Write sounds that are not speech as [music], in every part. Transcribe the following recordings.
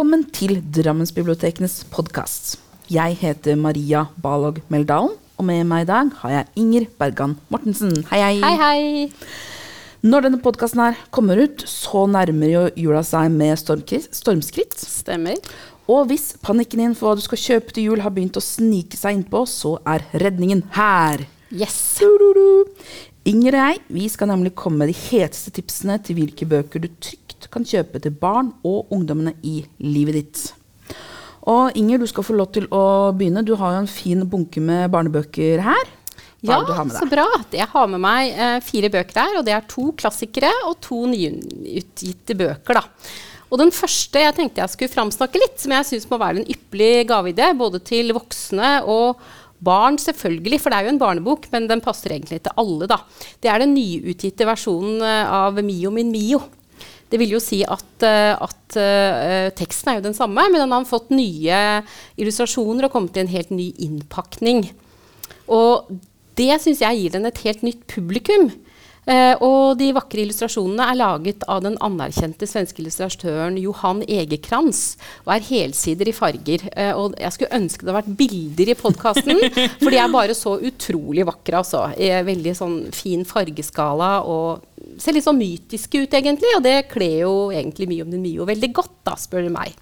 velkommen til Drammensbibliotekenes podkast. Jeg heter Maria Balog Meldalen, og med meg i dag har jeg Inger Bergan Mortensen. Hei, hei. Hei, hei. Når denne podkasten her kommer ut, så nærmer jo jula seg med stormskritt. Stemmer. Og hvis panikken din for hva du skal kjøpe til jul har begynt å snike seg innpå, så er redningen her. Yes. Du-du-du. Inger og jeg vi skal nemlig komme med de heteste tipsene til hvilke bøker du trygt kan kjøpe til barn og ungdommene i livet ditt. Og Inger, du skal få lov til å begynne. Du har jo en fin bunke med barnebøker her. Hva Ja, så bra. Jeg har med meg eh, fire bøker her, og det er to klassikere og to nyutgitte bøker. da. Og Den første jeg tenkte jeg skulle framsnakke litt, som jeg syns må være en ypperlig gaveidé, både til voksne og barn, selvfølgelig, for det er jo en barnebok, men den passer egentlig til alle. da. Det er den nyutgitte versjonen eh, av Mio min Mio. Det vil jo si at, eh, at uh, teksten er jo den samme, men den har fått nye illustrasjoner og kommet i en helt ny innpakning. Og det syns jeg gir den et helt nytt publikum. Eh, og de vakre illustrasjonene er laget av den anerkjente svenske illustratøren Johan Egekrans og er helsider i farger. Eh, og jeg skulle ønske det hadde vært bilder i podkasten, [laughs] for de er bare så utrolig vakre. Altså. Veldig sånn fin fargeskala og ser litt sånn mytiske ut, egentlig. Og det kler jo egentlig mye om den Mio veldig godt, da, spør du meg.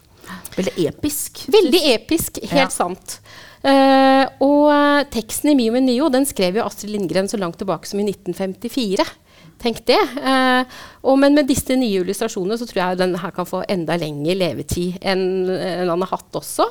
Veldig episk. Veldig episk, helt Ja. sant. Eh, og eh, teksten i Mio min Mio den skrev jo Astrid Lindgren så langt tilbake som i 1954. Tenk det. Eh, og, men med disse nye illustrasjonene så tror jeg den her kan få enda lengre levetid enn en han har hatt også.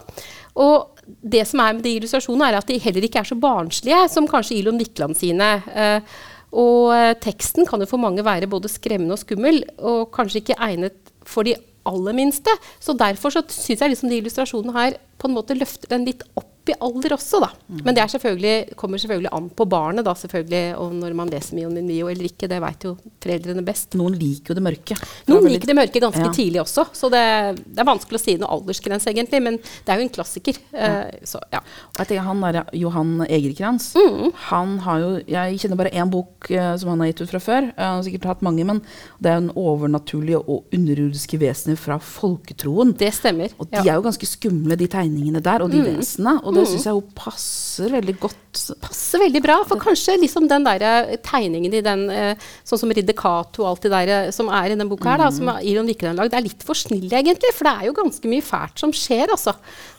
Og det som er med de illustrasjonene, er at de heller ikke er så barnslige som kanskje Ilon Wikland sine. Eh, og eh, teksten kan jo for mange være både skremmende og skummel, og kanskje ikke egnet for de aller minste. Så derfor så syns jeg liksom de illustrasjonene her på en måte løfter den litt opp i alder også, da. Men det er selvfølgelig, kommer selvfølgelig an på barnet, da, selvfølgelig, og når man leser Mio min Mio eller ikke. Det veit jo foreldrene best. Noen liker jo det mørke. Noen liker det mørke ganske Ja. tidlig også, så det, det er vanskelig å si noe aldersgrense, egentlig. Men det er jo en klassiker. Eh, så ja. Jeg tenker han der, Johan Egerkrans, Mm. han har jo Jeg kjenner bare én bok uh, som han har gitt ut fra før. Uh, Han har sikkert hatt mange, men det er jo en overnaturlig og underjordiske vesener fra folketroen. Det stemmer. Og ja. Mm. de er jo ganske skumle, de tegningene der, og de vesenene. Og det syns jeg hun passer veldig godt. passer veldig bra. For kanskje liksom den der eh, tegningen i den, eh, sånn som Ridder Cato og alt det der eh, som er i den boka her, da, som Iron Wikland har det er litt for snill egentlig. For det er jo ganske mye fælt som skjer, altså.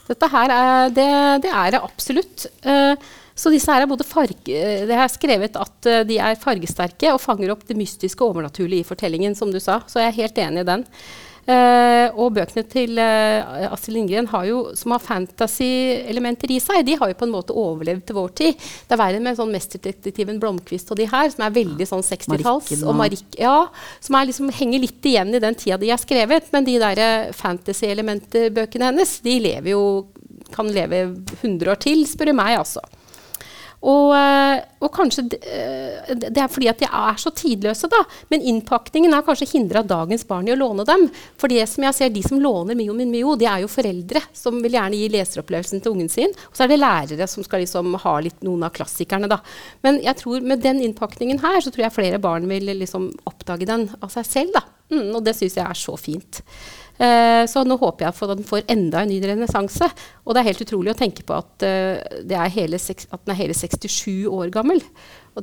Dette her er, det, det er det absolutt. Så disse her er både farge, det er skrevet at de er fargesterke og fanger opp det mystiske og overnaturlige i fortellingen, som du sa. Så jeg er helt enig i den. Eh, og bøkene til eh, Astrid Lindgren har jo, som har fantasy-elementer i seg, de har jo på en måte overlevd til vår tid. Det er verre med sånn mesterdetektiven Blomkvist og de her, som er veldig sånn 60-talls. Og Marik, ja, som er liksom, henger litt igjen i den tida de er skrevet. Men de der eh, fantasy-elementbøkene hennes, de lever jo kan leve 100 år til, spør du meg, altså. Og, eh, og kanskje d- eh, det er fordi at de er så tidløse, da. Men innpakningen har kanskje hindra dagens barn i å låne dem. For det som jeg ser, de som låner Mio min Mio, de er jo foreldre som vil gjerne gi leseropplevelsen til ungen sin. Og så er det lærere som skal liksom ha litt noen av klassikerne, da. Men jeg tror med den innpakningen her, så tror jeg flere barn vil liksom oppdage den av seg selv, da. Mm, og det syns jeg er så fint. Eh, så nå håper jeg at den får enda en ny renessanse. Og det er helt utrolig å tenke på at, eh, det er hele, at den er hele 67 år gammel.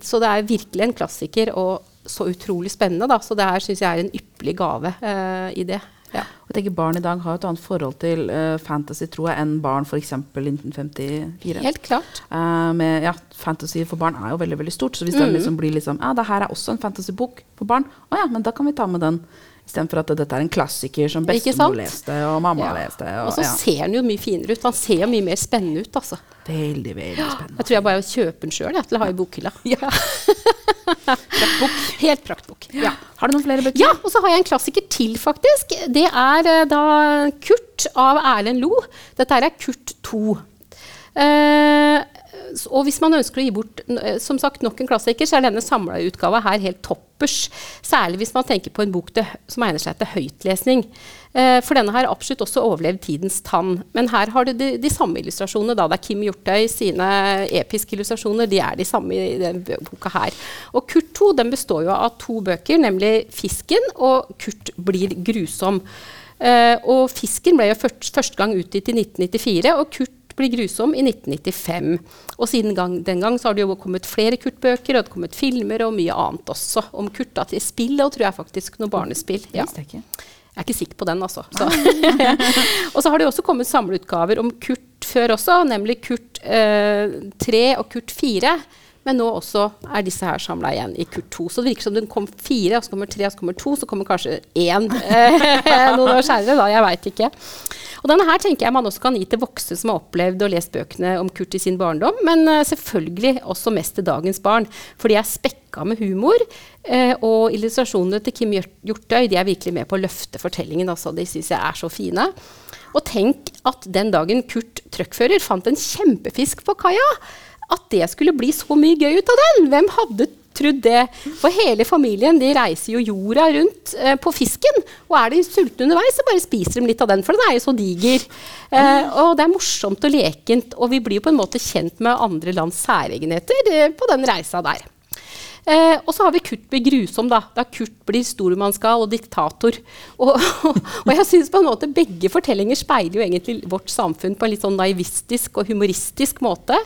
Så det er virkelig en klassiker, og så utrolig spennende. Da. Så det her syns jeg er en ypperlig gave eh, i det. Ja. Jeg tenker Barn i dag har et annet forhold til uh, fantasy tror jeg, enn barn f.eks. i 1954. Helt klart. Uh, med, ja, fantasy for barn er jo veldig veldig stort. Så hvis det liksom blir liksom, ja, det her er også en fantasybok for barn, å ja, men da kan vi ta med den. Istedenfor at dette er en klassiker som bestemor leste og mamma Ja. leste. Og Og, så ja. ser den jo mye finere ut. Han ser jo mye mer spennende ut, altså. Veldig, veldig spennende. Jeg tror jeg bare kjøper den sjøl til å ha i bokhylla. [laughs] Ja. Helt praktbok. Ja. Har du noen flere bøker? Ja, og så har jeg en klassiker til, faktisk. Det er eh, da Kurt av Erlend Lo. Dette her er Kurt 2. Eh, s- og hvis man ønsker å gi bort eh, som sagt, nok en klassiker, så er denne samla utgava her helt toppers. Særlig hvis man tenker på en bok til, som egner seg til høytlesning. Eh, for denne har absolutt også overlevd tidens tann. Men her har du de, de samme illustrasjonene. Da. Det er Kim Hjortøy sine episke illustrasjoner. De er de samme i denne boka her. Og Kurt 2 den består jo av to bøker, nemlig 'Fisken' og 'Kurt blir grusom'. Uh, og 'Fisken' ble jo først, første gang utgitt i 1994, og 'Kurt blir grusom' i 1995. Og siden gang, den gang så har det jo kommet flere Kurt-bøker, og det har kommet filmer og mye annet også om Kurt. Da, til spill og tror jeg faktisk noe barnespill. Ja. jeg. Er ikke sikker på den, altså. Så. [laughs] og så har det også kommet samleutgaver om Kurt før også, nemlig Kurt eh, 3 og Kurt 4. Men nå også er disse her samla igjen i Kurt 2. Så det virker som det kom fire, og så kommer tre, og så kommer to, så kommer kanskje én eh, [laughs] noen år seinere, da. Jeg veit ikke. Og denne her tenker jeg man også kan gi til voksne som har opplevd og lest bøkene om Kurt i sin barndom, men eh, selvfølgelig også mest til dagens barn. For de er spekka med humor, eh, og illustrasjonene til Kim Hjort- Hjortøy de er virkelig med på å løfte fortellingen. Altså. De syns jeg er så fine. Og tenk at den dagen Kurt trøkkfører fant en kjempefisk på kaia, at det skulle bli så mye gøy ut av den! Hvem hadde trodd det? For hele familien de reiser jo jorda rundt eh, på fisken. Og er de sultne underveis, så bare spiser de litt av den, for den er jo så diger. Eh, og det er morsomt og lekent, og vi blir jo på en måte kjent med andre lands særegenheter eh, på den reisa der. Eh, og så har vi Kurt blir grusom, da. Da Kurt blir stormannsgal og diktator. [laughs] Og, og jeg syns på en måte begge fortellinger speiler jo egentlig vårt samfunn på en litt sånn naivistisk og humoristisk måte.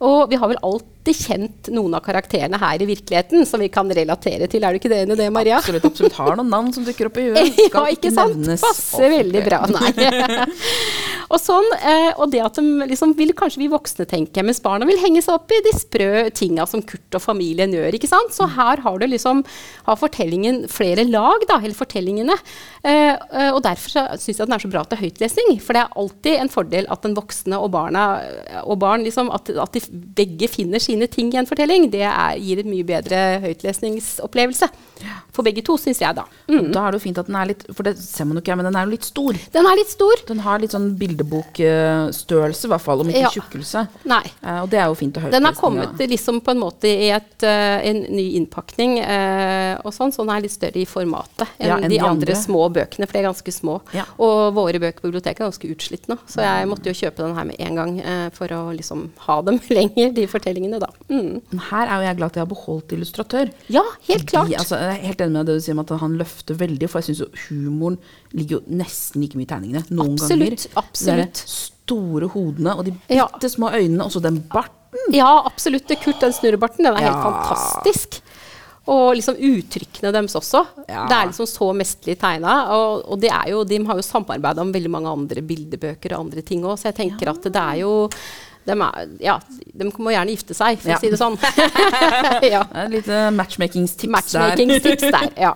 Og vi har vel alltid kjent noen av karakterene her i virkeligheten som vi kan relatere til. Er du ikke det enig i det, Maria? Absolutt, absolutt. Har noen navn som dukker opp i huet. [laughs] ja, ikke sant? nevnes Passer veldig bra. Nei. [laughs] [laughs] og sånn, eh, og det at de liksom vil kanskje vi voksne tenke, mens barna vil henge seg opp i de sprø tinga som Kurt og familien gjør. ikke sant? Så her har du liksom, har fortellingen flere lag, da, eller fortellingene. Eh, eh, og derfor syns jeg den er så bra til høytlesning. For det er alltid en fordel at den voksne og barna og barn liksom, at, at de begge finner sine ting i en fortelling. Det er, gir en mye bedre høytlesningsopplevelse. For begge to, syns jeg, da. Mm. Da er det jo fint at den er litt For det ser man jo ikke, men den er jo litt stor. Den er litt stor. Den har litt sånn bildebokstørrelse, i hvert fall, om ikke Ja. tjukkelse. Nei. Eh, og det er jo fint å høre. Den har kommet liksom på en måte i et, eh, en ny innpakning, eh, og sånn, så den er litt større i formatet enn, Ja, enn de, de andre små bøkene, for de er ganske små. Ja. Og våre bøker på biblioteket er ganske utslitt nå, så jeg måtte jo kjøpe den her med en gang for å liksom ha dem [laughs] lenger, de fortellingene, da. Mm. Her er jo jeg glad at jeg har beholdt illustratør. Ja, helt klart. Fordi, altså, jeg er helt enig med det du sier om at han løfter veldig, for jeg syns humoren ligger jo nesten like mye i tegningene. Noen ganger. Absolutt, absolutt. De store hodene og de Ja. bitte små øynene, og så den barten. Ja, absolutt. Det Kurt, den snurrebarten, den er helt fantastisk. Og liksom uttrykkene deres også. Ja. Det er liksom så mesterlig tegna. Og, og er jo, de har jo samarbeida om veldig mange andre bildebøker og andre ting òg, så jeg tenker at det er jo de, er, ja, de må gjerne gifte seg, for Ja. å si det sånn. [laughs] ja. Det er Et lite matchmakingstips der. Der. Ja.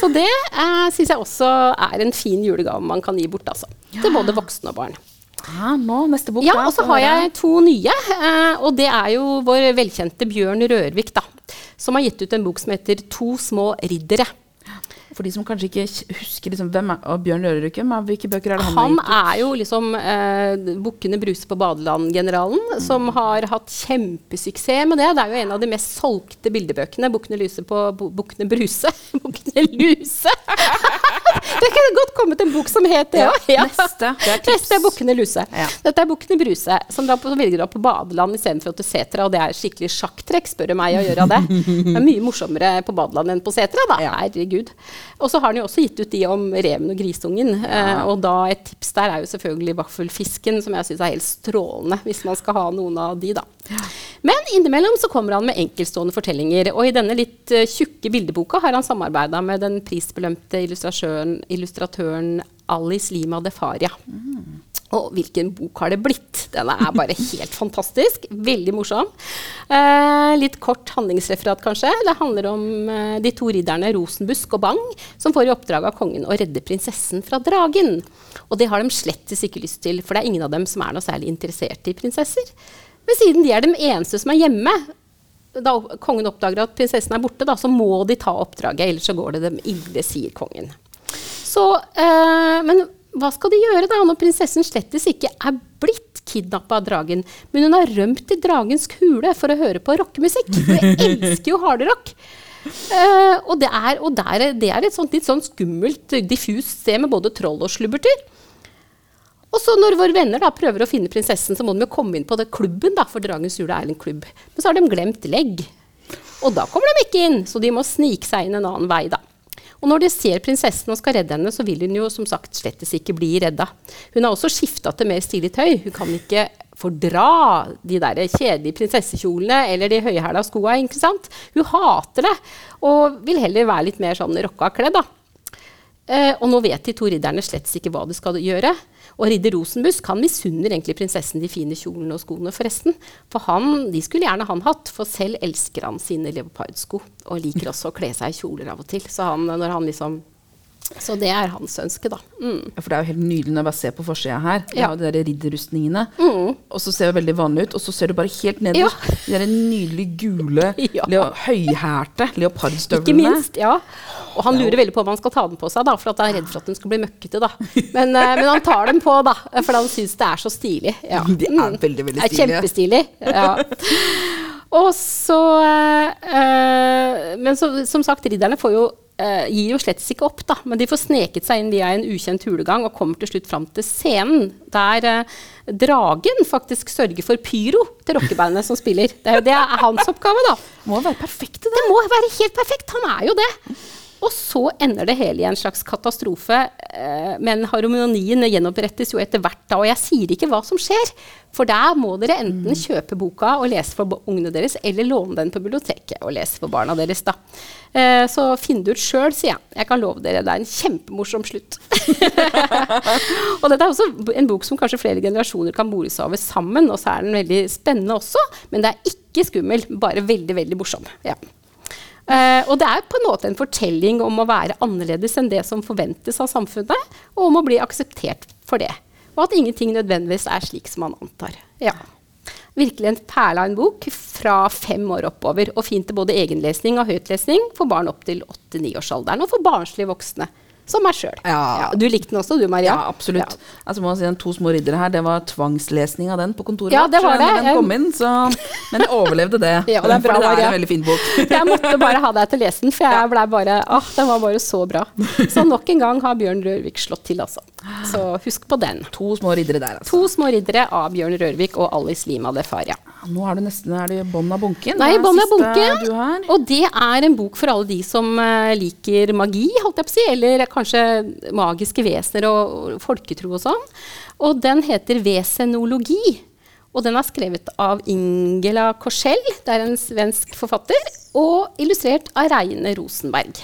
Så det eh, syns jeg også er en fin julegave man kan gi bort, altså. Til både voksne og barn. Ja, nå, neste bok. Ja, da, og så har jeg to nye. Eh, og det er jo vår velkjente Bjørn Rørvik, da. Som har gitt ut en bok som heter 'To små riddere'. For de som kanskje ikke husker liksom, hvem er Bjørn Rørerøkke, hvilke bøker er det han, Han har gitt ut? er jo liksom eh, Bukkene Bruse på badeland-generalen, som har hatt kjempesuksess med det. Det er jo en av de mest solgte bildebøkene. Bukkene Luse på Bukkene Bruse. [laughs] Bukkene Luse! [laughs] det kunne godt kommet en bok som het det Ja, neste. Det er tips. Neste er Bukkene Luse. Dette er Bukkene Bruse, som drar på, velger dra på badeland istedenfor til setra. Og det er skikkelig sjakktrekk, spør du meg, å gjøre det. Det er mye morsommere på badeland enn på setra, da. Herregud. Og så har han jo også gitt ut de om reven og grisungen. Eh, og da et tips der er jo selvfølgelig vaffelfisken, som jeg syns er helt strålende, hvis man skal ha noen av de, da. Men innimellom så kommer han med enkeltstående fortellinger. Og i denne litt eh, tjukke bildeboka har han samarbeida med den prisbelønte illustratøren, illustratøren Alice Lima de Faria. Og hvilken bok har det blitt? Den er bare [laughs] helt fantastisk. Veldig morsom. Eh, litt kort handlingsreferat, kanskje. Det handler om eh, de to ridderne Rosenbusk og Bang, som får i oppdrag av kongen å redde prinsessen fra dragen. Og det har de slettes ikke lyst til, for det er ingen av dem som er noe særlig interessert i prinsesser. Men siden de er de eneste som er hjemme, da kongen oppdager at prinsessen er borte, da, så må de ta oppdraget, ellers så går det dem ille, sier kongen. Så, eh, men hva skal de gjøre da, når prinsessen slettes ikke er blitt kidnappa av dragen, men hun har rømt til dragens hule for å høre på rockemusikk? Hun elsker jo hardrock. Eh, og det er, og der, det er et sånt, litt sånn skummelt, diffust sted med både troll og slubberter. Og så når våre venner da prøver å finne prinsessen, så må de jo komme inn på det klubben, da, for Dragens jule er en klubb. Men så har de glemt legg. Og da kommer de ikke inn, så de må snike seg inn en annen vei, da. Og når de ser prinsessen og skal redde henne, så vil hun jo som sagt slettes ikke bli redda. Hun har også skifta til mer stilig tøy. Hun kan ikke fordra de der kjedelige prinsessekjolene eller de høyhæla skoa. ikke sant? Hun hater det, og vil heller være litt mer sånn rocka kledd. da. Eh, og nå vet de to ridderne slett ikke hva de skal gjøre. Og ridder Rosenbusk han misunner egentlig prinsessen de fine kjolene og skoene, forresten. For han, de skulle gjerne han hatt, for selv elsker han sine leopardsko. Og liker [laughs] også å kle seg i kjoler av og til. Så han, når han liksom så det er hans ønske, da. Mm. Ja, for det er jo helt nydelig når jeg bare ser på forsida her. Det Ja. er de der ridderrustningene. Mm. Og så ser det veldig vanlig ut, og så ser du bare helt nederst de der nydelige gule, [laughs] Ja. leo høyhælte leopardstøvlene. Ikke minst, ja. Og han lurer veldig på om han skal ta den på seg, da, for at han er redd for at den skal bli møkkete. da. Men, eh, men han tar den på, da, for han syns det er så stilig. Ja. [laughs] De er veldig, veldig Det er stilige. kjempestilig. Ja. [laughs] Og så eh, Men så, som sagt, ridderne får jo eh, gir jo slett ikke opp, da, men de får sneket seg inn via en ukjent hulegang og kommer til slutt fram til scenen, der uh, dragen faktisk sørger for pyro til rockebandet som spiller. Det, er- det er hans oppgave, da. Må være perfekte, det. Det må være helt perfekt. Han er jo det. Og så ender det hele i en slags katastrofe. Eh, men harmonien gjenopprettes jo etter hvert da. Og jeg sier ikke hva som skjer. For der må dere enten kjøpe boka og lese for ungene deres, eller låne den på biblioteket og lese for barna deres. da. Eh, så finn det ut sjøl, sier jeg. Jeg kan love dere, det er en kjempemorsom slutt. [laughs] og dette er også en bok som kanskje flere generasjoner kan more seg over sammen. Og så er den veldig spennende også, men det er ikke skummel, bare veldig, veldig morsom. Ja. Eh, og det er på en måte en fortelling om å være annerledes enn det som forventes av samfunnet, og om å bli akseptert for det. Og at ingenting nødvendigvis er slik som man antar. Ja. Virkelig en perle av en bok fra fem år oppover. Og fint til både egenlesning og høytlesning for barn opp til åtte-niårsalderen. Og for barnslige voksne, som meg sjøl. Ja. du likte den også, du Maria? Ja, absolutt. Altså må jeg si Den To små riddere her, det var tvangslesning av den på kontoret. Ja, det var det. Den kom inn, så, [laughs] men jeg overlevde det. Ja, det er bra, det er en veldig fin bok. [laughs] Jeg måtte bare ha deg til å lese den, for jeg ble bare, åh, den var bare så bra. Så nok en gang har Bjørn Rørvik slått til, altså. Så husk på den. To små riddere der, altså. To små riddere av Bjørn Rørvik og Alice Lima Defaria. Nå er du nesten er i bånn av bunken. Nei, bånn av bunken. Og det er en bok for alle de som eh, liker magi, holdt jeg på å si, eller kanskje magiske vesener og, og folketro og sånn. Og den heter Vesenologi. Og den er skrevet av Ingela Korsell, det er en svensk forfatter, og illustrert av Reine Rosenberg.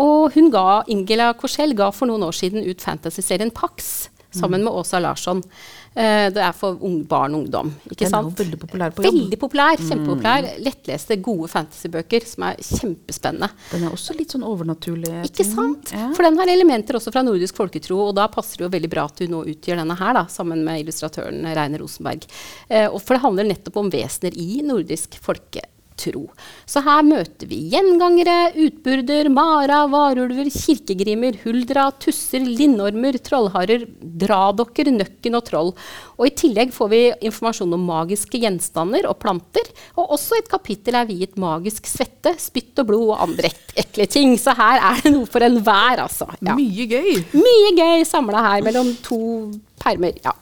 Og hun ga, Ingela Korsell ga for noen år siden ut fantasyserien Pax sammen med Åsa Larsson. Eh, det er for ung, barn og ungdom. ikke Den er sant? veldig populær på jobb. Veldig populær. Kjempepopulær. Lettleste, gode fantasybøker som er kjempespennende. Den er også litt sånn overnaturlig. Ikke ting. sant? Ja. For den har elementer også fra nordisk folketro, og da passer det jo veldig bra at du nå utgjør denne her, da, sammen med illustratøren Reine Rosenberg. Eh, og for det handler nettopp om vesener i nordisk folketro. Så her møter vi gjengangere, utburder, mara, varulver, kirkegrimer, huldra, tusser, lindormer, trollharer, dradokker, nøkken og troll. Og i tillegg får vi informasjon om magiske gjenstander og planter, og også et kapittel er viet magisk svette, spytt og blod og andre ekle ting. Så her er det noe for enhver, altså. Ja. Mye gøy. Mye gøy samla her mellom to permer. Ja.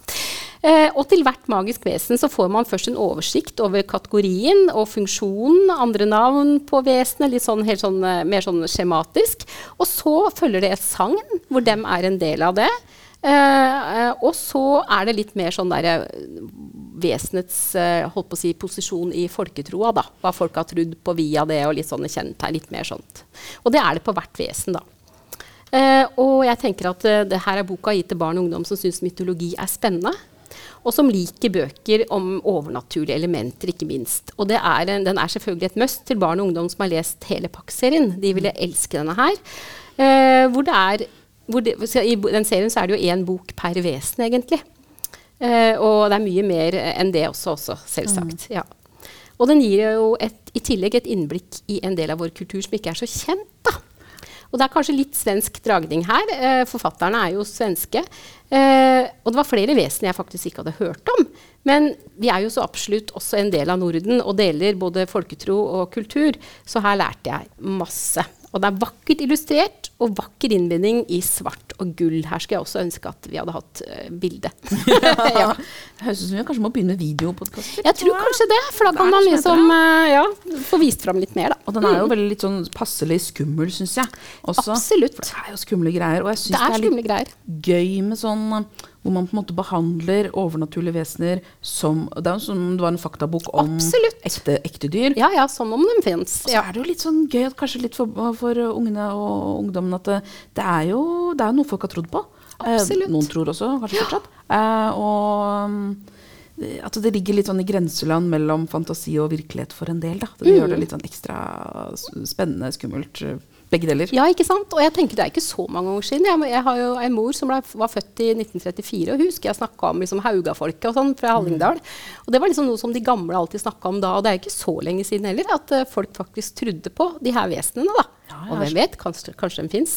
Eh, og til hvert magisk vesen så får man først en oversikt over kategorien og funksjonen, andre navn på vesenet, litt sånn, helt sånn, eh, mer sånn skjematisk. Og så følger det et sagn, hvor dem er en del av det. Eh, og så er det litt mer sånn derre vesenets eh, holdt på å si, posisjon i folketroa. da. Hva folk har trodd på via det, og litt sånne kjennetegn. Litt mer sånt. Og det er det på hvert vesen, da. Eh, og jeg tenker at det her er boka gitt til barn og ungdom som syns mytologi er spennende. Og som liker bøker om overnaturlige elementer, ikke minst. Og det er en, den er selvfølgelig et must til barn og ungdom som har lest hele Pakk-serien. De ville elske denne her. Eh, hvor det er, hvor det, I den serien så er det jo én bok per vesen, egentlig. Eh, og det er mye mer enn det også, også selvsagt. Ja. Og den gir jo et, i tillegg et innblikk i en del av vår kultur som ikke er så kjent. da. Og det er kanskje litt svensk dragning her. Eh, forfatterne er jo svenske. Eh, og det var flere vesen jeg faktisk ikke hadde hørt om. Men vi er jo så absolutt også en del av Norden og deler både folketro og kultur. Så her lærte jeg masse. Og det er vakkert illustrert og vakker innbinding i svart og gull. Her skulle jeg også ønske at vi hadde hatt uh, bilde. [laughs] ja. Høres ut som vi kanskje må begynne med videopodkaster. Jeg tror kanskje det, for da kan man liksom uh, ja, få vist fram litt mer, da. Og den er jo veldig litt sånn passelig skummel, syns jeg. Også. Absolutt. For det er jo skumle greier. Og jeg syns Det det er er litt greier. gøy med sånn hvor man på en måte behandler overnaturlige vesener som Det er jo som det var en faktabok om ekte, ekte dyr. Ja ja, som om de fins. Og så Ja. er det jo litt sånn gøy, at kanskje litt for, for ungene og ungdommen, at det, det, er jo, det er jo noe folk har trodd på. Absolutt. Eh, noen tror også, kanskje fortsatt. Eh, og mm, at det ligger litt sånn i grenseland mellom fantasi og virkelighet for en del. Da. Det gjør Mm. det litt sånn ekstra spennende, skummelt. Begge deler. Ja, ikke sant? Og jeg tenker det er ikke så mange år siden. Jeg, jeg har jo en mor som ble, var født i 1934, og hun husker jeg snakka om liksom Haugafolket og sånn fra Hallingdal. Og det var liksom noe som de gamle alltid snakka om da, og det er ikke så lenge siden heller, at uh, folk faktisk trodde på de her vesenene, da. Ja, ja, og hvem vet, kanskje, kanskje de fins.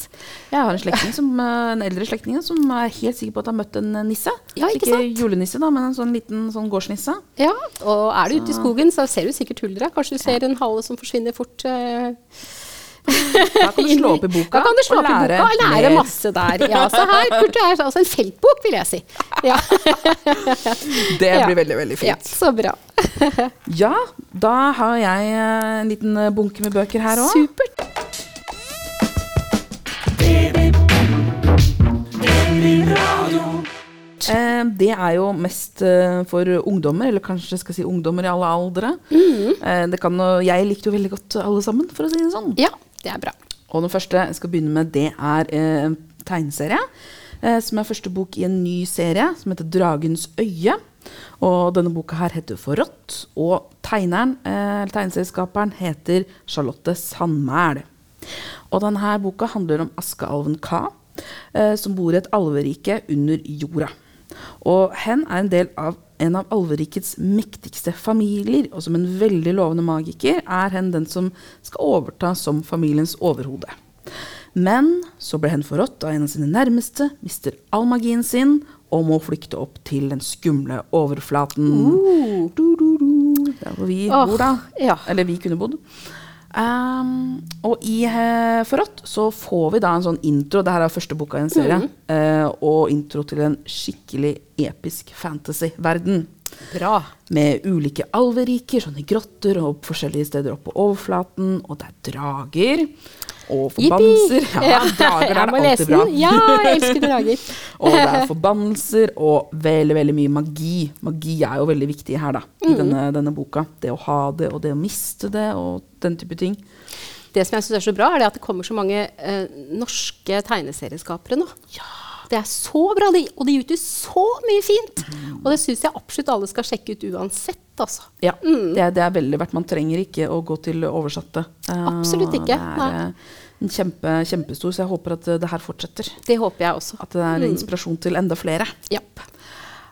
Jeg har en slektning som, eh, en eldre slektning som er helt sikker på at han har møtt en eh, nisse. Ja, ikke sant? julenisse, da, men en sånn liten sånn gårdsnisse. Ja, og er du ute i skogen, så ser du sikkert huldra. Kanskje du ser en hale som forsvinner fort. Eh, Da kan du slå opp i boka Da kan du slå og opp i boka og lære mer. masse der. Ja, så her Kurt, det er altså en feltbok, vil jeg si. Ja, [laughs] Det Ja. blir veldig, veldig ja så bra. [laughs] Ja, da har jeg eh, en liten eh, bunke med bøker her òg. Supert. Eh, det er jo mest for ungdommer, eller kanskje jeg skal si ungdommer i alle aldre. Mm. det kan, jeg likte jo veldig godt alle sammen, for å si det sånn. Ja, det er bra. Og den første jeg skal begynne med, det er eh, tegneserie. Eh, som er første bok i en ny serie som heter 'Dragens øye'. Og denne boka her heter 'Forrådt'. Og tegneren, eh, tegneserieskaperen heter Charlotte Sandmæl. Og denne boka handler om askealven Ka, eh, som bor i et alverike under jorda. Og hen er en del av en av alverikets mektigste familier, og som en veldig lovende magiker er hen den som skal overta som familiens overhode. Men så ble hen forrådt av en av sine nærmeste, mister all magien sin og må flykte opp til den skumle overflaten. Du, du, du. Der hvor vi oh, bor, da. ja. Eller vi kunne bodd. Um, og i uh, Forrådt så får vi da en sånn intro. Dette er første boka i en serie. Mhm. uh, og intro til en skikkelig episk fantasy-verden. Bra. Med ulike alveriker, sånne grotter og forskjellige steder oppe på overflaten. Og det er drager. Og forbannelser. Jippi! Ja, drager er det alltid bra. Ja, jeg elsker drager. [laughs] Og det er forbannelser og veldig veldig mye magi. Magi er jo veldig viktig her da, Mm. i denne, denne boka. Det å ha det, og det å miste det, og den type ting. Det som jeg syns er så bra, er det at det kommer så mange eh, norske tegneserieskapere nå. Ja. Det er så bra, de, og de ut så mye fint! Mm. Og det syns jeg absolutt alle skal sjekke ut uansett, altså. Ja, det, er, det er veldig verdt. Man trenger ikke å gå til oversatte. Eh, Absolutt ikke, Det er eh, en kjempe, kjempestor, så jeg håper at eh, det her fortsetter. Det håper jeg også. At det er Mm. inspirasjon til enda flere. Yep.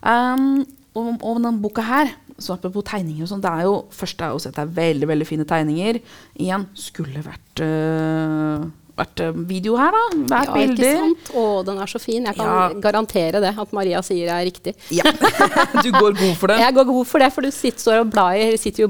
Um, og, og denne boka her, så apropos tegninger og sånn, det er jo først er jo å se at det er veldig veldig fine tegninger. Igjen, skulle vært, øh, vært øh, video her, da. Hvert Ja, ikke sant? Å, den er så fin. Jeg kan Ja. garantere det, at Maria sier det er riktig. Ja. [laughs] du går god for det. Jeg går god for det, for du sitter, jo og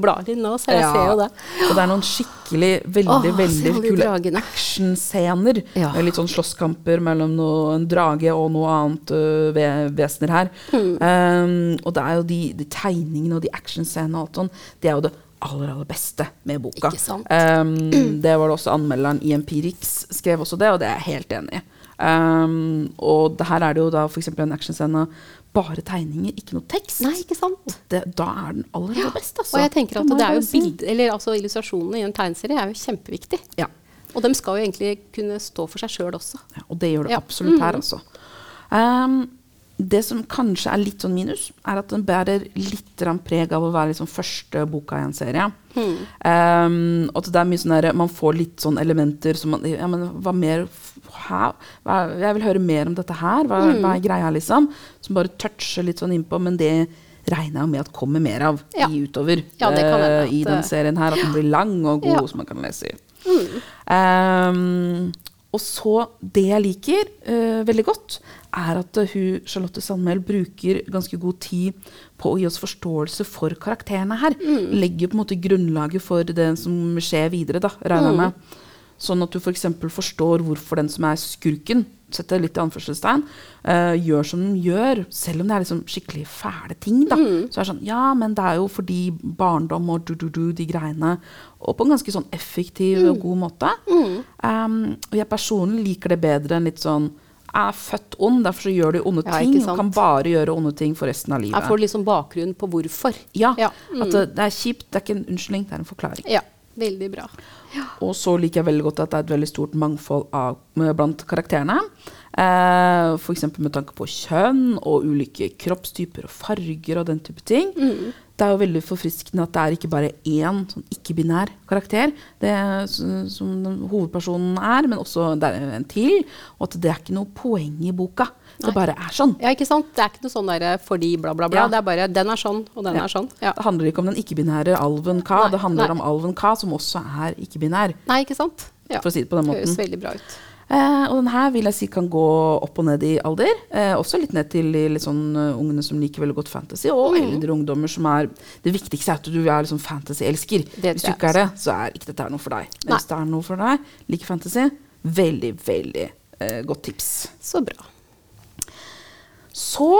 blar litt nå, så jeg Ja. ser jo det. Og det er noen skikkelig veldig Åh, veldig kule actionscener. Ja. Litt sånn slåsskamper mellom noe, en drage og noe annet uh, ve vesener her. Hmm. Um, og det er jo de, de tegningene og de actionscenene og alt sånn, det er jo det aller, aller beste med boka. Ikke sant? Um, det var det også anmelderen i Empirix skrev også det, og det er jeg helt enig i. Um, og det her er det jo da f.eks. en actionscene bare tegninger, ikke noe tekst. Nei, ikke sant? Det, da er den aller, aller beste, altså. Og jeg tenker at det, det er jo bild, eller altså illustrasjonene i en tegneserie er jo kjempeviktig. Ja. Og de skal jo egentlig kunne stå for seg sjøl også. Ja, og det gjør det Ja. absolutt her, altså. Um, det som kanskje er litt sånn minus, er at den bærer litt preg av å være liksom første boka i en serie. Hmm. Um, og at det er mye sånn der, Man får litt sånn elementer som man ja, men hva mer? Hva, Jeg vil høre mer om dette her. Hva, Hmm. hva er greia, liksom? Som bare toucher litt sånn innpå. Men det regner jeg med at kommer mer av Ja. i utover Ja, det kan hende eh, at, i den serien her. At den blir lang og god, Ja. som man kan lese i. Um, og så Det jeg liker uh, veldig godt, er at hun, Charlotte Sandmæl bruker ganske god tid på å gi oss forståelse for karakterene her. Legger på en måte grunnlaget for det som skjer videre, da, regner jeg med. Sånn at du f.eks. For forstår hvorfor den som er skurken, setter litt i anførselstegn, uh, gjør som den gjør, selv om det er liksom skikkelig fæle ting. da. Så er det sånn, ja, men det er jo fordi barndom og du-du-du, de greiene. Og på en ganske sånn effektiv og god måte. Um, og jeg personlig liker det bedre enn litt sånn er født ond, derfor så gjør du onde Ja, ting. Og kan bare gjøre onde ting for resten av livet. Jeg får liksom bakgrunn på hvorfor. Ja, Ja. At det, det er kjipt, det er ikke en unnskyldning, det er en forklaring. Ja, veldig bra. Og så liker jeg veldig godt at det er et veldig stort mangfold av, blant karakterene. Eh, F.eks. med tanke på kjønn og ulike kroppstyper og farger og den type ting. Det er jo veldig forfriskende at det er ikke bare én sånn ikke-binær karakter det er, som hovedpersonen er, men også det er en til. Og at det er ikke noe poeng i boka. Det bare er sånn. Ja, ikke sant? Det er ikke noe sånn der fordi bla, bla, bla. Ja. Det er bare den er sånn, og den Ja. er sånn. Ja. Det handler ikke om den ikke-binære alven Ka, Nei, det handler nei. om alven Ka, som også er ikke-binær. Nei, ikke sant? Ja. For å si det på den måten. Det Høres veldig bra ut. Eh, og den her vil jeg si kan gå opp og ned i alder. Eh, også litt ned til litt sånn uh, ungene som liker veldig godt fantasy, og Mm. eldre ungdommer som er Det viktigste er at du er liksom fantasy-elsker. Hvis du ikke er det, så er ikke dette noe for deg. Men hvis det er noe for deg, liker fantasy, veldig, veldig eh, godt tips. Så bra. Så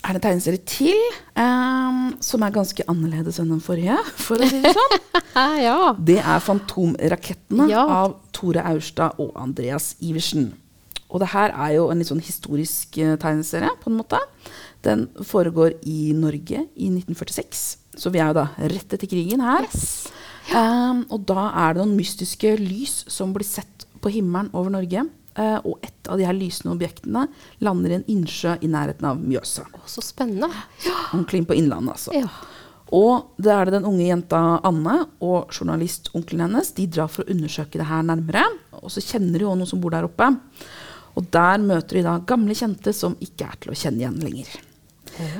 er det tegneserie til um, som er ganske annerledes enn den forrige, for å si det sånn. [laughs] ja. Det er Fantomrakettene Ja. av Tore Aurstad og Andreas Iversen. Og det her er jo en litt sånn historisk uh, tegneserie, på en måte. Den foregår i Norge i 1946, så vi er jo da rett etter krigen her. Um, og da er det noen mystiske lys som blir sett på himmelen over Norge. Eh, og et av de her lysende objektene lander i en innsjø i nærheten av Mjøsa. Å, så spennende. Ordentlig inn på innlandet, altså. Ja. Og det er det den unge jenta Anne og journalistonkelen hennes. De drar for å undersøke det her nærmere. Og så kjenner de jo noen som bor der oppe. Og der møter de da gamle kjente som ikke er til å kjenne igjen lenger.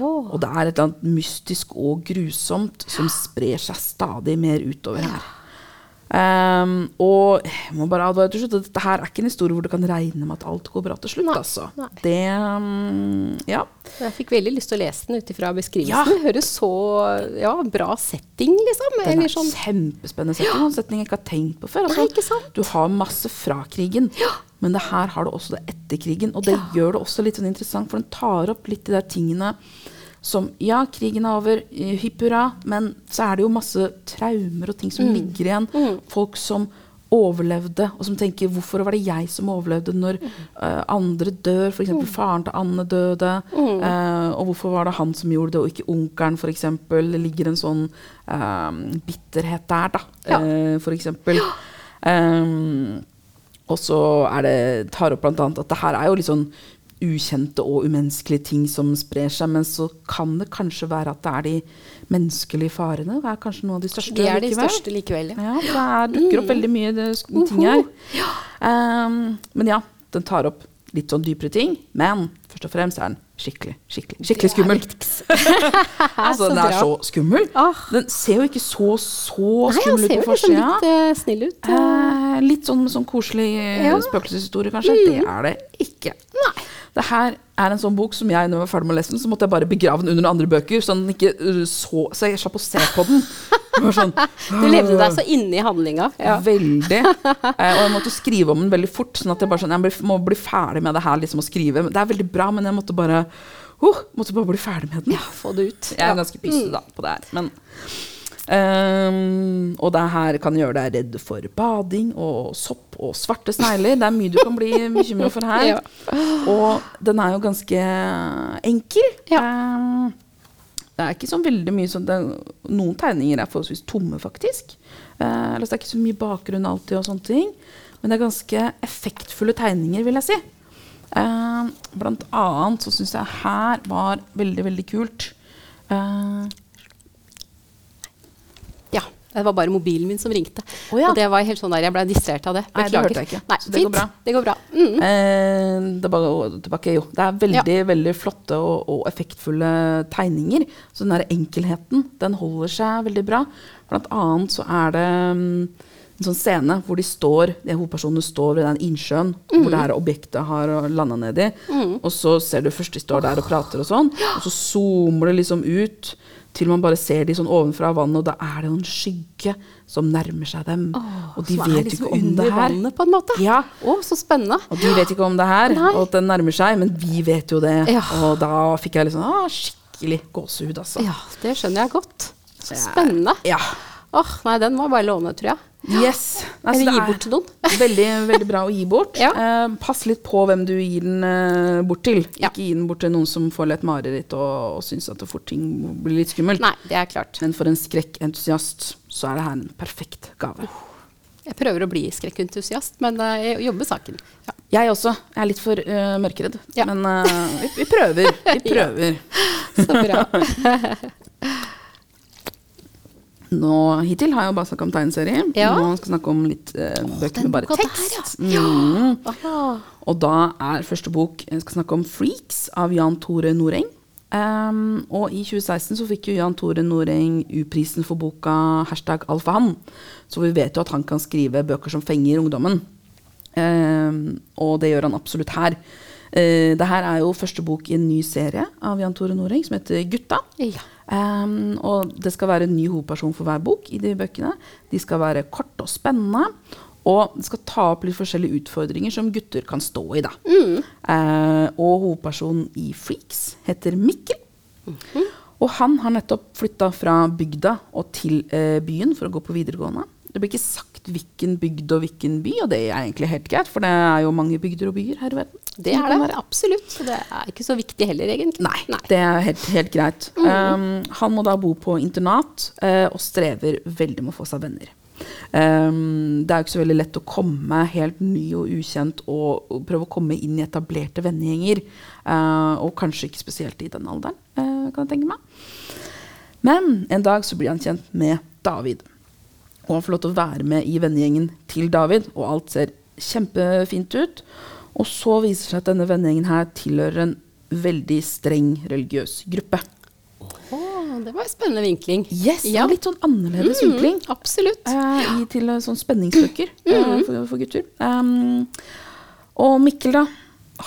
Og det er et eller annet mystisk og grusomt som sprer seg stadig mer utover her. Ehm, og jeg må bare advare til slutt at dette her er ikke en historie hvor du kan regne med at alt går bra til slutt. Nei, altså. nei. Det um, Ja. Jeg fikk veldig lyst til å lese den ut ifra Ja. beskrivelsen. Det høres så ja, bra setting, liksom. Den Eller er sånn. kjempespennende setting, Ja. en setning jeg ikke har tenkt på før. Altså, Nei? Du har masse fra krigen, men det her har du også det etter krigen. Og det gjør det også litt sånn interessant, for den tar opp litt de der tingene som Ja, krigen er over, hypp hipp hurra, men så er det jo masse traumer og ting som Mm. ligger igjen. Folk som overlevde, og som tenker 'hvorfor var det jeg som overlevde når Mm. eh, andre dør'? F.eks. eksempel faren til Anne døde. Mm. eh, og hvorfor var det han som gjorde det, og ikke onkelen, f.eks.? Det ligger en sånn uh, bitterhet der, da, Ja. eh, eksempel. Um, og så er det, tar opp annet at det her er jo litt sånn ukjente og umenneskelige ting som sprer seg, men så kan det kanskje være at det er de menneskelige farene. Det er kanskje noe av de største De er de likevel. største likevel, ja. Ja, det er, dukker opp veldig mye det, ting her. Um, men ja, den tar opp litt sånn dypere ting, men først og fremst er den skikkelig, skikkelig, skikkelig skummel. [laughs] [laughs] altså, den er så skummel. Den ser jo ikke så, så Nei, skummel ut på liksom forsida. litt uh, snill ut. Eh, litt sånn, sånn koselig Ja. Mm. spøkelseshistorie, kanskje. Det er det ikke. Det her er en sånn bok som jeg, når jeg var ferdig med å lese den, så måtte jeg bare begrave den under noen andre bøker, så, den ikke uh, så, så jeg slapp å se på den. Sånn, Du levde deg så inne i handlinga. Ja. Veldig. [laughs] Eh, og jeg måtte skrive om den veldig fort, sånn at jeg bare sånn, jeg må bli ferdig med det her liksom å skrive. Det er veldig bra, men jeg måtte bare uh, måtte bare bli ferdig med den. Ja, Få det ut. Jeg er ganske pysete da på det her, men ehm, Og det her kan gjøre deg redd for bading og sopp og svarte snegler. Det er mye du kan bli bekymra for her. [laughs] Ja. Og den er jo ganske enkel. Ja. Um, det er ikke så veldig mye sånn Noen tegninger er forholdsvis tomme, faktisk. Uh, det er ikke så mye bakgrunn alltid og sånne ting. Men det er ganske effektfulle tegninger, vil jeg si. Uh, blant annet så syns jeg her var veldig, veldig kult. Ja. Det var bare mobilen min som ringte. Oh, ja. Og det var helt sånn der, jeg ble distrahert av det. Nei, det hørte jeg ikke. Nei, Så det går bra. Det går bra. Mm. Eh, det, bare, tilbake, jo. det er veldig veldig flotte og, og effektfulle tegninger. Så den der enkelheten den holder seg veldig bra. Blant annet så er det mm, en sånn scene hvor de står, de hovedpersonene står ved den innsjøen hvor det her objektet har landa nedi. Og så ser du først de står der og prater og sånn, og så zoomer det liksom ut til man bare ser de sånn ovenfra vannet, og da er det jo en skygge som nærmer seg dem. og de vet jo vet liksom ikke om under det her. vannet, på en måte. Ja. Oh, så spennende. Og de vet ikke om det her, Nei. og at den nærmer seg, men vi vet jo det. Ja. Og da fikk jeg liksom ah, skikkelig gåsehud, altså. Ja, det skjønner jeg godt. Så spennende. Ja. Åh, nei, den må jeg bare låne, tror jeg. Yes. Nei, Eller gi bort til noen. veldig, veldig bra å gi bort. [laughs] Ja. Eh, pass litt på hvem du gir den eh, bort til. Ja. Ikke gi den bort til noen som får litt mareritt og, og syns at det fort ting blir litt skummelt. Nei, det er klart. Men for en skrekkentusiast så er det her en perfekt gave. Jeg prøver å bli skrekkentusiast, men eh, jeg jobber saken. Ja. Jeg også. Jeg er litt for uh, mørkeredd. Ja. Men uh, vi, vi prøver. Vi [laughs] prøver. Så bra. [laughs] Nå, hittil har jeg jo bare snakka om tegneserie. Ja. Nå skal jeg snakke om litt eh, bøker med bare tekst. tekst. ja. Mm. Ah. Og da er første bok Jeg skal snakke om 'Freaks' av Jan Tore Noreng. Um, og i 2016 så fikk jo Jan Tore Noreng U-prisen for boka hashtag alfahann. Så vi vet jo at han kan skrive bøker som fenger ungdommen. Um, og det gjør han absolutt her. Uh, det her er jo første bok i en ny serie av Jan Tore Noreng som heter Gutta. Ja. Ehm, og det skal være en ny hovedperson for hver bok i de bøkene. De skal være korte og spennende. Og det skal ta opp litt forskjellige utfordringer som gutter kan stå i. Da. Eh, og hovedpersonen i Freaks heter Mikkel. Og han har nettopp flytta fra bygda og til uh, byen for å gå på videregående. Det blir ikke sagt hvilken bygd og hvilken by, og det er egentlig helt greit, for det er jo mange bygder og byer her i verden. Det er det, absolutt. Så det er ikke så viktig heller, egentlig. Nei, det er helt, helt greit. Um, han må da bo på internat uh, og strever veldig med å få seg venner. Um, det er jo ikke så veldig lett å komme helt ny og ukjent og, og prøve å komme inn i etablerte vennegjenger. Uh, og kanskje ikke spesielt i den alderen, uh, kan jeg tenke meg. Men en dag så blir han kjent med David. Og han får lov til å være med i vennegjengen til David, og alt ser kjempefint ut. Og så viser det seg at denne vennegjengen her tilhører en veldig streng religiøs gruppe. Åh, det var en spennende vinkling. Yes, ja. Litt sånn annerledes vinkling Absolutt. eh, i, til sånn spenningsbøker eh, for, for gutter. Um, og Mikkel da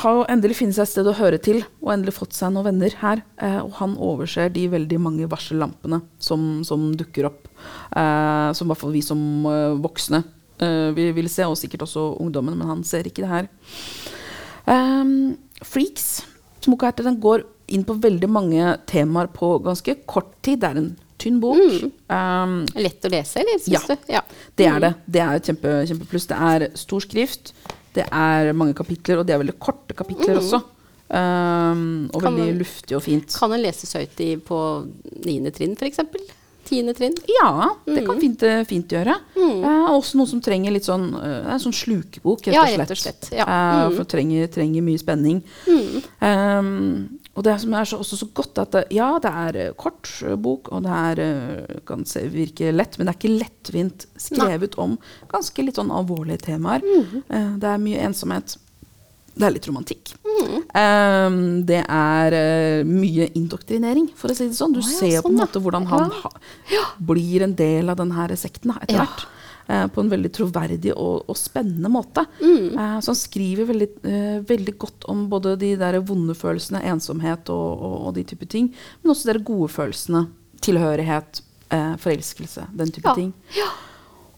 har jo endelig funnet seg et sted å høre til, og endelig fått seg noen venner her. Eh, og han overser de veldig mange varsellampene som, som dukker opp. Eh, som i hvert fall vi som eh, voksne eh, vi vil se, og sikkert også ungdommen, men han ser ikke det her. Um, Freaks, som boka heter, den går inn på veldig mange temaer på ganske kort tid. Det er en tynn bok. Um, Lett å lese, eller syns Ja. du? Ja. det er det. Det er et kjempe, kjempepluss. Det er stor skrift, det er mange kapitler, og de er veldig korte kapitler også. Um, og Kan veldig man- luftig og fint. Kan en leses høyt i på niende trinn, f.eks.? Tiende trinn? Ja, det Mm. kan fint, eh, fint gjøre. Eh, også noen som trenger litt sånn uh, En sånn slukebok, rett og slett. rett og slett, ja. Uh, Mm. for trenger, trenger mye spenning. Um, og det som er så, også så godt, at det, ja, det er eh, kort eh, bok, og det er eh, kan se, virke lett, men det er ikke lettvint skrevet om ganske litt sånn alvorlige temaer. Mm. Eh, det er mye ensomhet. Det er litt romantikk. Um, det er uh, mye indoktrinering, for å si det sånn. Du Å, ja, ser på en sånn, måte hvordan han Ja. ha, blir en del av denne sekten etter Ja. hvert. Eh, på en veldig troverdig og, og spennende måte. Mm. Eh, så han skriver veldig, eh, veldig godt om både de der vonde følelsene, ensomhet og, og, og de type ting, men også de der gode følelsene. Tilhørighet, eh, forelskelse, den type Ja. ting.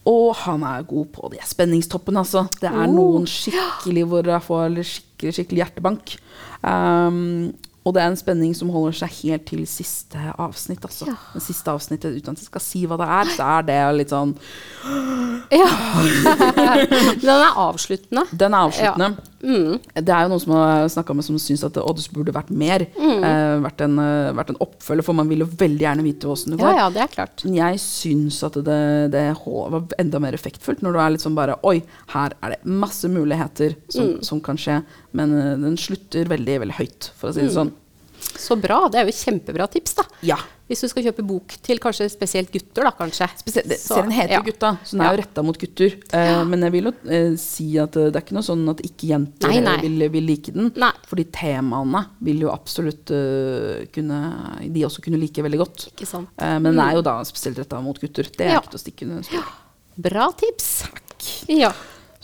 Og han er god på de spenningstoppene, altså. Det er Oh. noen skikkelig hvor jeg får skikkelig, skikkelig hjertebank. Um, og det er en spenning som holder seg helt til siste avsnitt. Altså. Ja. Det siste avsnittet, uten at jeg skal si hva det er, så er det litt sånn Ja. [laughs] den er avsluttende. Den er avsluttende. Mm. Det er jo noen som har snakka med som syns at det burde vært mer. Mm. Eh, vært, en, eh, vært en oppfølger, for man vil jo veldig gjerne vite åssen det går. ja, det er klart. Men jeg syns at det, det var enda mer effektfullt når du er litt sånn bare Oi, her er det masse muligheter som, Mm. som kan skje. Men eh, den slutter veldig, veldig høyt, for å si det Mm. sånn. Så bra. Det er jo kjempebra tips, da. Ja. Hvis du skal kjøpe bok til kanskje spesielt gutter, da kanskje. Spesielt, det, Så, serien heter ja. Gutta, så den er jo retta mot gutter. Eh, men jeg vil jo eh, si at eh, det er ikke noe sånn at ikke jenter Nei, nei. Vil, vil like den. Nei. Fordi temaene vil jo absolutt uh, kunne De også kunne like veldig godt. Ikke sant. Eh, men den er jo da spesielt retta mot gutter. Det er Ja. ikke til å stikke under en stol. Bra tips. Ja.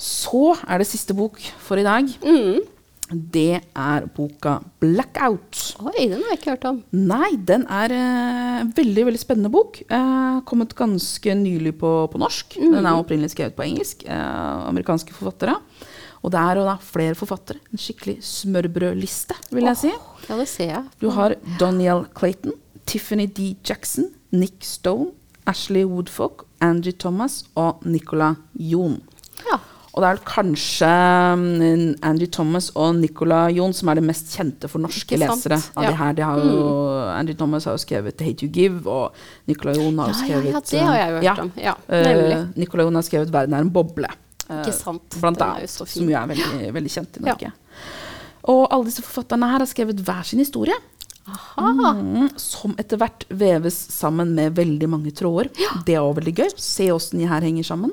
Så er det siste bok for i dag. Mm. Det er boka 'Blackout'. Oi, den har jeg ikke hørt om. Nei, den er uh, veldig veldig spennende bok. Uh, kommet ganske nylig på, på norsk. Den er opprinnelig skrevet på engelsk. Uh, amerikanske forfattere. Og det er jo da flere forfattere. En skikkelig smørbrødliste, vil jeg si. Ja, det ser jeg. Du har Daniel Clayton, Tiffany D. Jackson, Nick Stone, Ashley Woodfolk, Angie Thomas og Nicola Jon. Og det er kanskje Andrew Angie Thomas og Nicola Jon som er det mest kjente for norske lesere. Av Ja. de her, de har jo, Angie Thomas har jo skrevet Hate You Give', og Nicola Jon har jo Ja, ja, skrevet ja, det har jeg jo hørt om. Ja, uh. Nicola Jon har skrevet 'Verden er en boble'. uh, Ikke sant. Blant annet. Som jo er veldig, veldig kjent i. Norge. Og alle disse forfatterne her har skrevet hver sin historie. Aha. Mm, som etter hvert veves sammen med veldig mange tråder. Det er også veldig gøy. Se åssen de her henger sammen.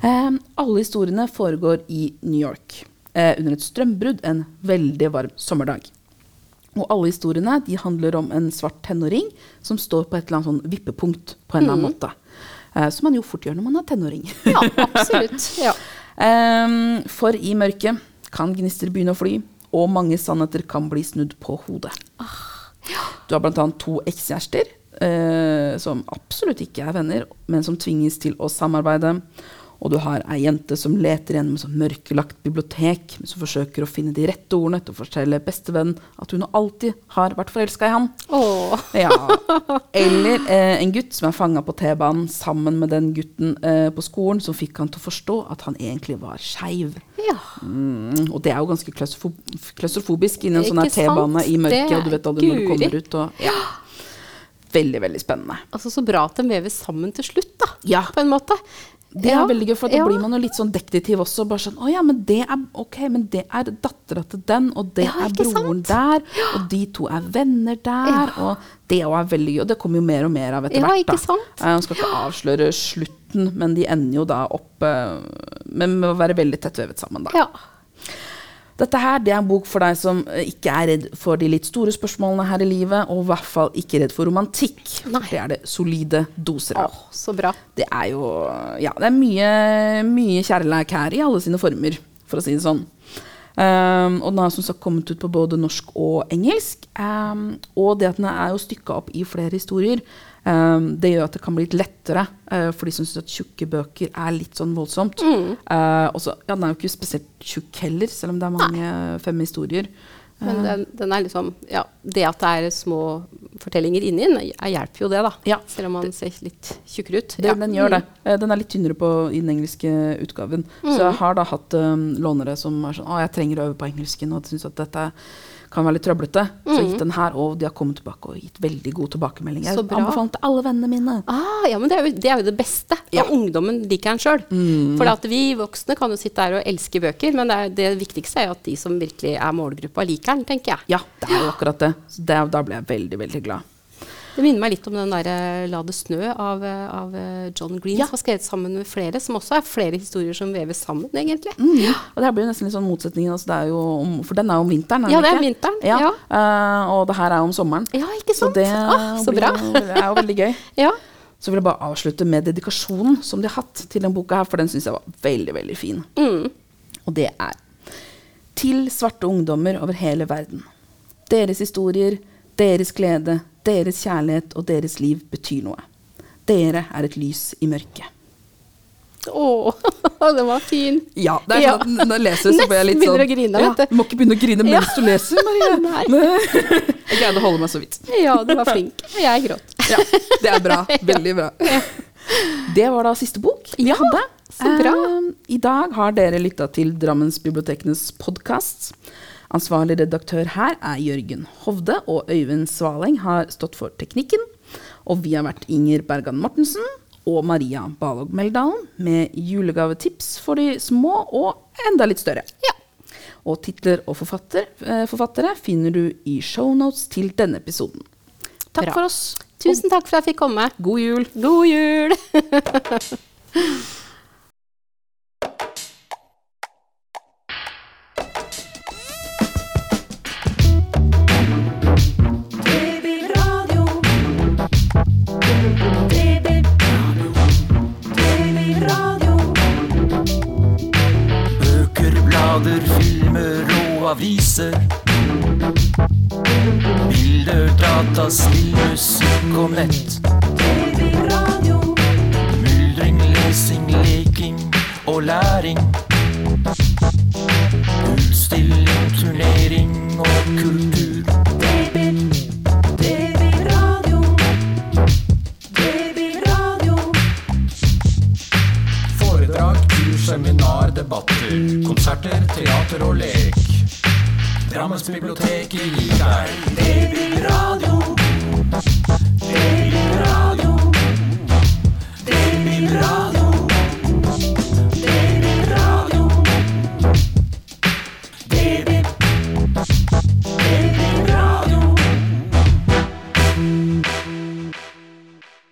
Eh, alle historiene foregår i New York eh, under et strømbrudd en veldig varm sommerdag. Og alle historiene de handler om en svart tenåring som står på et eller annet sånn vippepunkt på en eller annen måte. Eh, som man jo fort gjør når man er tenåring. Ja, [laughs] absolutt. Ja. Ehm, for i mørket kan gnister begynne å fly, og mange sannheter kan bli snudd på hodet. Du har bl.a. to ekskjærester eh, som absolutt ikke er venner, men som tvinges til å samarbeide. Og du har ei jente som leter gjennom et sånn mørkelagt bibliotek, men som forsøker å finne de rette ordene til å fortelle bestevennen at hun alltid har vært forelska i han. Åh. Ja. Eller eh, en gutt som er fanga på T-banen sammen med den gutten eh, på skolen som fikk han til å forstå at han egentlig var skeiv. Ja. Mm, og det er jo ganske klaustrofo klaustrofobisk inni en sånn? T-bane i mørket, og du vet aldri når du kommer ut. Og, ja. Veldig, veldig spennende. Altså, så bra at de vever sammen til slutt, da. Ja. På en måte. Det er veldig gøy, for da ja. blir man jo litt sånn detektiv også. Bare sånn, å ja, men det er ok, men det er dattera til den, og det Ja, er broren sant? der, og de to er venner der, og det òg er veldig gøy. Og det kommer jo mer og mer av etter Ja, hvert. da. sant? Jeg skal ikke avsløre slutten, men de ender jo da opp med med å være veldig tett vevet sammen, da. Dette her det er en bok for deg som eh, ikke er redd for de litt store spørsmålene her i livet, og i hvert fall ikke redd for romantikk. Nei. Det er det solide doser av. Åh, så bra. Det er jo Ja, det er mye, mye kjærleik her i alle sine former, for å si det sånn. Um, og den har som sagt kommet ut på både norsk og engelsk. Um, og det at den er jo stykka opp i flere historier, um, det gjør at det kan bli litt lettere uh, for de som syns at tjukke bøker er litt sånn voldsomt. Uh, også, ja, den er jo ikke spesielt tjukk heller, selv om det er mange fem historier. Men den, den er liksom Ja, det at det er små fortellinger inni den, er- hjelper jo det, da. Ja. Selv om man ser litt tjukkere ut. Det, ja. Den gjør det. Eh, Den er litt tynnere på, i den engelske utgaven. Så jeg har da hatt um, lånere som er sånn Å, jeg trenger å øve på engelsken, og syns at dette kan være litt trøblete. Så jeg gitt den her, og de har kommet tilbake og gitt veldig god tilbakemelding. Så bra. Anbefalt til alle vennene mine. Ah, ja, men det er jo det, er jo det beste. Ja. Og ungdommen liker den sjøl. For at vi voksne kan jo sitte her og elske bøker, men det, er, det viktigste er jo at de som virkelig er målgruppa, liker den, tenker jeg. Ja, det er jo akkurat det. Så det, da ble jeg veldig, veldig glad. Det minner meg litt om den derre 'La det snø' av, eh, av eh, John Green, Ja. som har skrevet sammen med flere, som også er flere historier som veves sammen, egentlig. Mm. Og det her blir jo nesten litt sånn motsetningen. Altså det er jo om, for den er jo om vinteren, er Ja, det er om vinteren, Ja. ja. Eh, og det her er om sommeren. Ja, ikke Så sant? det, ah, så bra. jo- det er jo veldig gøy. [laughs] ja. Så vil jeg bare avslutte med dedikasjonen som de har hatt til den boka her, for den syns jeg var veldig, veldig fin. Mm. Og det er til svarte ungdommer over hele verden. Deres historier, deres glede, deres kjærlighet og deres liv betyr noe. Dere er et lys i mørket. Å, [laughs] den var fin. Ja, det er sånn at når jeg leser, så blir jeg litt sånn begynner å grine, ja, du. Må ikke begynne å grine mens Ja. du leser, [laughs] Marie. Nei. jeg greide å holde meg så vidt. Ja, du var flink. Jeg gråt. Ja, det er bra. [laughs] Veldig bra. Det var da siste bok vi Ja, hadde. så bra. Eh, I dag har dere lytta til Drammensbibliotekenes podkast. Ansvarlig redaktør her er Jørgen Hovde, og Øyvind Svaleng har stått for teknikken. Og vi har vært Inger Bergan Mortensen og Maria Balog Meldalen med julegavetips for de små og enda litt større. Ja. Og titler og forfatter, eh, forfattere finner du i shownotes til denne episoden. Takk Bra. for oss. Tusen takk for at jeg fikk komme. God jul. God jul! [laughs] said